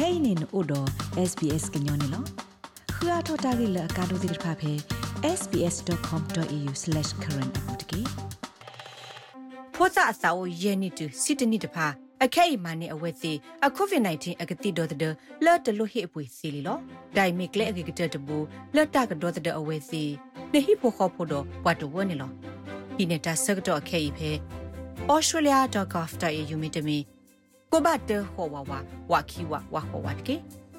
kainin odo sbs gnyone lo khua thota gi la ka do dir pha phe sbs.com.au/current apotki ဖောစာအစာအိုယေနီတူစီတနီတဖာအခဲအမနဲ့အဝဲစီအကိုဗစ် -19 အကတိတော်တဲ့လော်တလို့ဟိအပွေစီလီလောဒိုင်မီကလေအကကတတဘူလော်တာကတော့တဲ့အဝဲစီနေဟိဖို့ခေါ်ဖို့တော့ဘတ်တော်ဝနေလောဒီနေတာဆက်တော့အခဲဤဖဲ australia.gov.au မြင့်တမီ ကိုဘတ်တဟောဝဝဝခီဝဝဟောဝတ်ကေ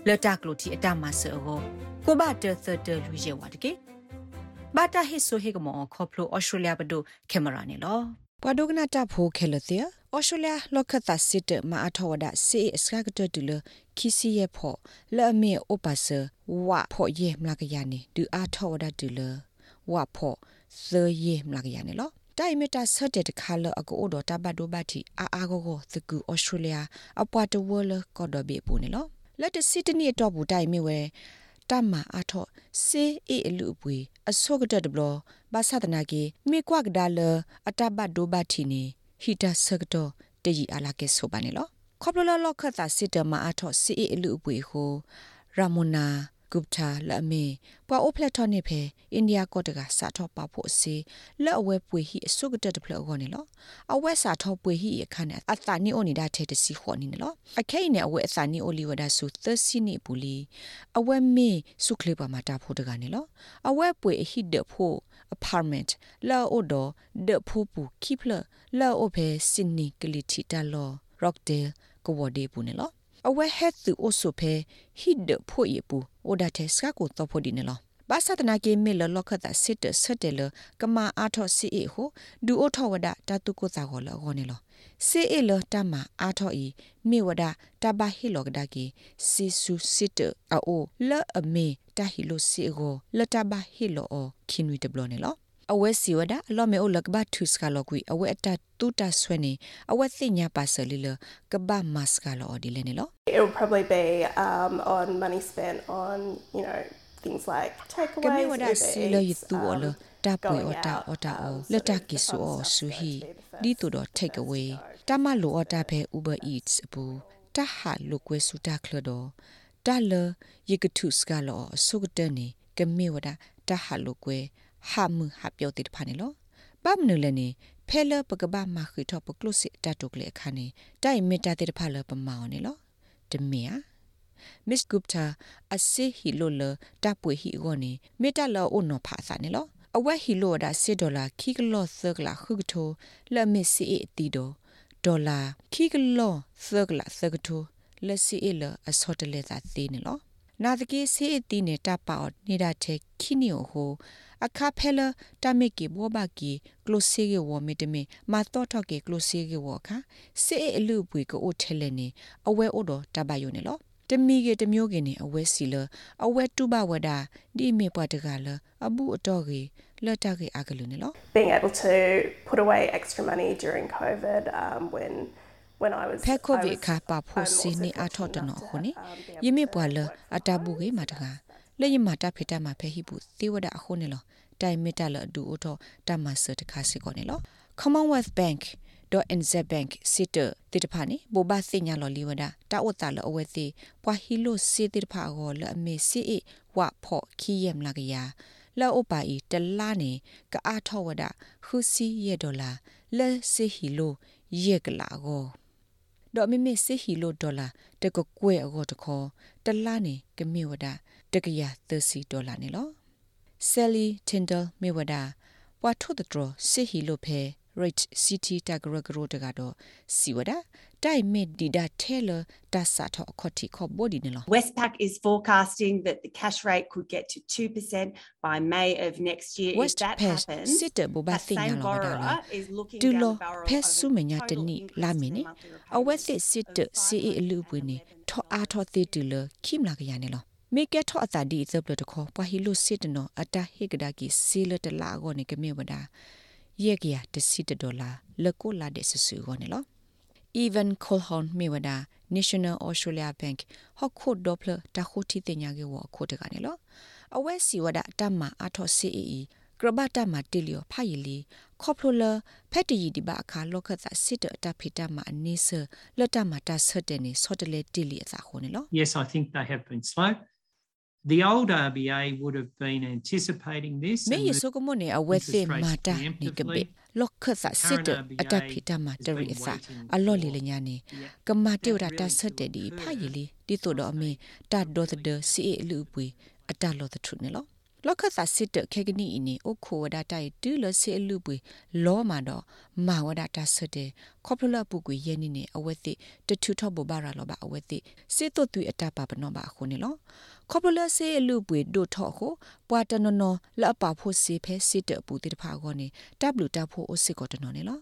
လော်တာကလို့တီအတမဆောကိုဘတ်တသတလူရဲဝတ်ကေဘာတာဟိဆိုဟေကမောခေါပလို australia ဘဒိုကင်မရာနေလောပဝဒုကနာတာဖိုခဲလတဲ့ဩစတြေးလျလောကသစစ်တမအထောဝဒစီအစကကတတူလခီစီယဖောလဲ့မေအိုပါဆဝဖောယေမလာကရနေဒူအထောဝဒတူလဝဖောသယေမလာကရနေလော တိုင်မတာဆတ်တဲ့ခါလအကိုဒတာဘတ်ဒိုဘတ်တီအာအာဂိုကိုသကူဩစတြေးလျအပွားတဝလကောဒဘေပူနေလောလက်တစစ်တနီတော့ဘူးတိုင်မီဝဲတမအထောစေအေအလူပွေအစောကတတဘလဘာသဒနာကေမိကွက်ဒါလအတဘတ်ဒိုဘတ်တီနေဟီတာဆကတော့တကြီးအလာကဲဆိုပါနေလောခေါပလလလခတ်စစ်တမအထောစီအေလူပွေဟိုရာမနာ ဂုပတာလအမေပွာအိုဖလက်ထော်နေဖဲအိန္ဒိယကော့တကစာထောပါဖို့စီလက်အဝဲပွေဟိအစုကတက်တဖလောကောနေလောအဝဲစာထောပွေဟိအခါနဲ့အသနီအိုနေတာထဲတစီခေါ်နေလောအခဲနဲ့အဝဲအသနီအိုလီဝဒါဆူသစီနေပူလီအဝဲမေစုခလေပါမတာဖို့တကနေလောအဝဲပွေဟိဒဖို့ apartment လာအိုဒဒဖိုပူခိဖလလာအိုဖဲစင်နီကလီတီတာလော rockdale ကိုဝဒေပူနေလောအဝဲဟက်သူအိုဆိုဖဲဟိဒဖို့ရပူ အိုဒါတက်စကကိုတော့ဖို့ဒီနေလောဘာသတနာကေမေလလခတာစစ်တဆက်တယ်လကမာအာထောစီအေဟိုဒူအိုထောဝဒတာတုကိုစာခေါ်လောခေါ်နေလောစေအေလတမအာထောဤမေဝဒတဘဟီလောကဒါကေစီဆူစစ်တအိုလအမေတဟီလိုစီကိုလတဘဟီလောခင်ဝီတဘလနေလော အဝဲစီဝဒအလောမေအိုလကဘထုစကလောကွီအဝဲအတတူတာဆွဲနေအဝဲသိညာပါဆလီလကဘမတ်စကလောဒီလေနေလော It will probably be um on money spent on you know things like takeaways ကမေဝဒစီလယတူအလတာပွေအတာအတာအလတာကီဆူအဆူဟီဒီတူတော့ take away တမလိုအတာဖဲ Uber Eats ဘူးတဟာလုကွဲစူတာခလတော့တလယေကထုစကလောအစုကတနေကမေဝဒတဟာလုကွဲ ဟာမှုဟာပြောတိတဖာနေလောပမနုလနေဖဲလပကဘာမခိထောပကလုစီတတုကလေခါနေတိုင်မေတာတိတဖာလပမောင်းနေလောတမေယာ Miss Gupta အစေဟီလိုလတပ်ပွေဟီဂောနေမေတလောအိုနောဖာစာနေလောအဝက်ဟီလိုဒါစစ်ဒေါ်လာခိကလောသကလာခုကထိုလက်မစ်စီအတီဒိုဒေါ်လာခိကလောသကလာသကထိုလက်စီအလအစောတလေသာသေးနေလော နာတကေစေအတီနေတပါနေတာတဲ့ခိနီယိုဟိုအခါဖဲလတမေကေဘောဘကီကလိုစီကေဝမီတမီမာတော့တော့ကေကလိုစီကေဝခါစေအလူပွေကိုအိုထဲလဲနေအဝဲအိုတော့တဘယိုနေလောတမီကေတမျိုးကင်းနေအဝဲစီလအဝဲတုဘဝဒဒီမေပွားတကလအဘူးအတော့ကေလက်တကေအကလူနေလော being able to put away extra money during covid um when when I was ဖက်ကိုဗစ်ခါပါဖို့စီနေအထော့တနော်ခုနေယမေပွာလအတဘူးကေမတကလေယမတာဖေတာမှာဖဲဟိဘူးသေဝဒအခုနေလောတိုင်မီတာလဒူအိုတော့တမဆတ်တခါစီကောနေလော Commonwealth Bank .nz bank sitter တိတဖာနေဘောဘာစညာလော်လီဝဒတာဝတာလောအဝဲစီပွာဟီလိုစီတိတဖာကိုလအမေစီအဝဖော့ခီယမ်လာကယာလောအပအီတလာနေကအားထောဝဒခုစီရဲ့ဒေါ်လာလဲစီဟီလိုရက်ကလာကို ဒေါ်မီမီစီဟီလိုဒေါ်လာတကကွဲအကောတခေါ်တလာနေကမေဝဒတကရ30ဒေါ်လာနေလော Sally Tyndall မေဝဒပွာထုတဒရစီဟီလိုဖဲ rate city tagragro daga do siwada dai me dida tailor da sa tho khoti kho body ne lo westpac is forecasting that the cash rate could get to 2% by may of next year West if that Pass happens sit bo ba that sin same ya lo da borrower lo is looking du down lo the barrel phe of su me nya a de total ni increase la in me their ne monthly a we repayments sit sit of si e lu bu ni tho a tho ti tu lo kim la ga ya ne lo မေကထောအတာဒီဇပ်လတခေါပဟီလိုစစ်တနောအတာဟေကဒါကီစီလတလာကောနေကမေဝဒါ ယေကရတစီတဒေါ်လာလကိုလာတဲ့ဆဆူကောနေလော even colhon mewada national australia bank hokho doppler ta khoti tenya ge wo kho de ga ne lo awe si wada tamma atho cee ကရဘတာမတီလီယဖိုင်လီခေါပလိုလာဖက်တီဒီဘာအခါလောကသစစ်တတဖိတမအနိစလတမတာဆတဲ့နေဆော့တလေတီလီအစာခုန်နော် Yes, I think they have been slow. The old RBA would have been anticipating this. မေ and ယ the- ဆုကမနေအဝဲစေမာတာနေကဘေလော ကသစစ်တအတဖိတမတရီအစာအလောလီလညာနေကမာတေဝတာတဆတဲ့ဒီဖိုင်လီဒီတို့တော့အမေတတ်တော့တဲ့စီအလူပွေအတလောတထုနေလော လောကသစစ်တခေကနီအင်းအိုခိုဝဒတိုင်တူလစီအလူပွေလောမာတော့မာဝဒတာဆတဲ့ခေါပလလပုကွေယင်းနေအဝဲသိတထုထော့ဘဘာရာလောပါအဝဲသိစေတုတ်သွေအတပါပနောပါခုနေလောခေါပလစေအလူပွေဒိုထော့ကိုပွာတနနောလအပါဖို့စေဖဲစစ်တပူတိတဖာကောနေတပ်လူတပ်ဖို့အစစ်ကောတနော်နေလော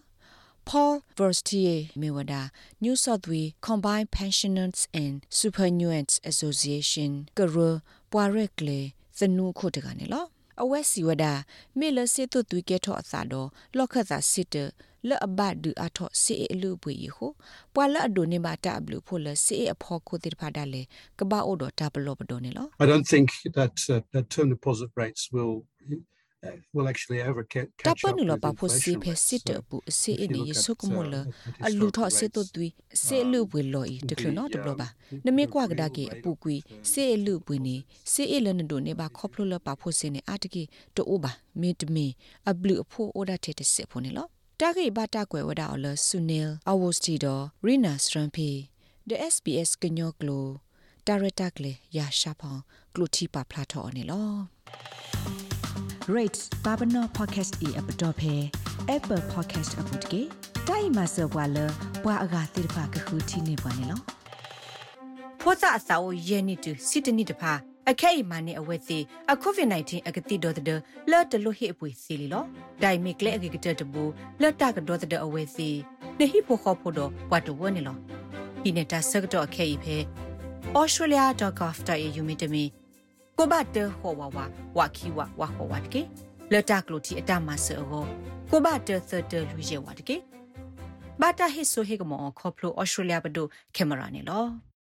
Paul Verstier Mewada New South Wales Combined Pensioners and Superannuants Association ကရ ပွာရက်လေသနုခုတကနေလောအဝက်စီဝဒမေလစေတုသွေကဲထော့အသာတော့လော့ခတ်သာစစ်တလအဘဒူအထော့စီအလူပွေယဟုပွာလအဒိုနေပါတဘလူဖို့လစီအဖော်ခုတိဖာဒါလေကဘာအိုတော့တဘလောပဒိုနေလော I don't think that uh, that term deposit rates will uh, will actually ever ca- တ catch ပ up နလ with ပဖို့စီ inflation ဖက် rates. စစ်တ So ပူစီ if အ you နေ look ယ at, ဆုကမလ uh, at အလူ historical ထော့စစ်တ rates, သွီစေလူပွေလောဤတခလနောတဘလပါနမေကွာကဒါကေအပူကွီစေလူပွေနေစေအလနဒိုနေပါခေါပလလပဖို့စနေအတကေတိုးပါမေတမီအဘလူအဖို့အိုဒါတေတစစ်ဖို့နေလောတာဂိဘတာကွယ်ဝဒါအလဆုနီလ်အဝစတီဒိုရီနာစထရမ်ပီ the SBS ကညောကလိုဒါရတာကလေယာရှာဖောင်ကလိုတီပါဖလာထော်အနေလော rates babano podcast e app dot phe apple podcast app dot ke dai ma so bwa le bwa aga tir pha ka khu thi ne bwa ne lo ဖောတာအစာကိုယဲနေတူစစ်တနိတဖာအခဲအမနဲ့အဝဲစီအကိုဗစ် -19 အကတိတော်တဲ့လော့တလို့ဟိအပွေစီလီလောဒိုင်မီကလက်အကကတတဘူလော့တကတော့တဲ့အဝဲစီနေဟိဖို့ခေါ်ဖို့တော့ဘတ်တဝနေလောဒီနေတာဆကတော့အခဲဤဖဲ australia.gov.au မြင့်တမီ ကိုဘတ်တဟောဝဝဝခီဝဝဟောဝတ်ကေလော့တကလို့တီအတမဆောကိုဘတ်တသတလူရဲဝတ်ကေဘာတာဟိဆိုဟေကမောခေါပလို australia ဘဒိုကင်မရာနေလော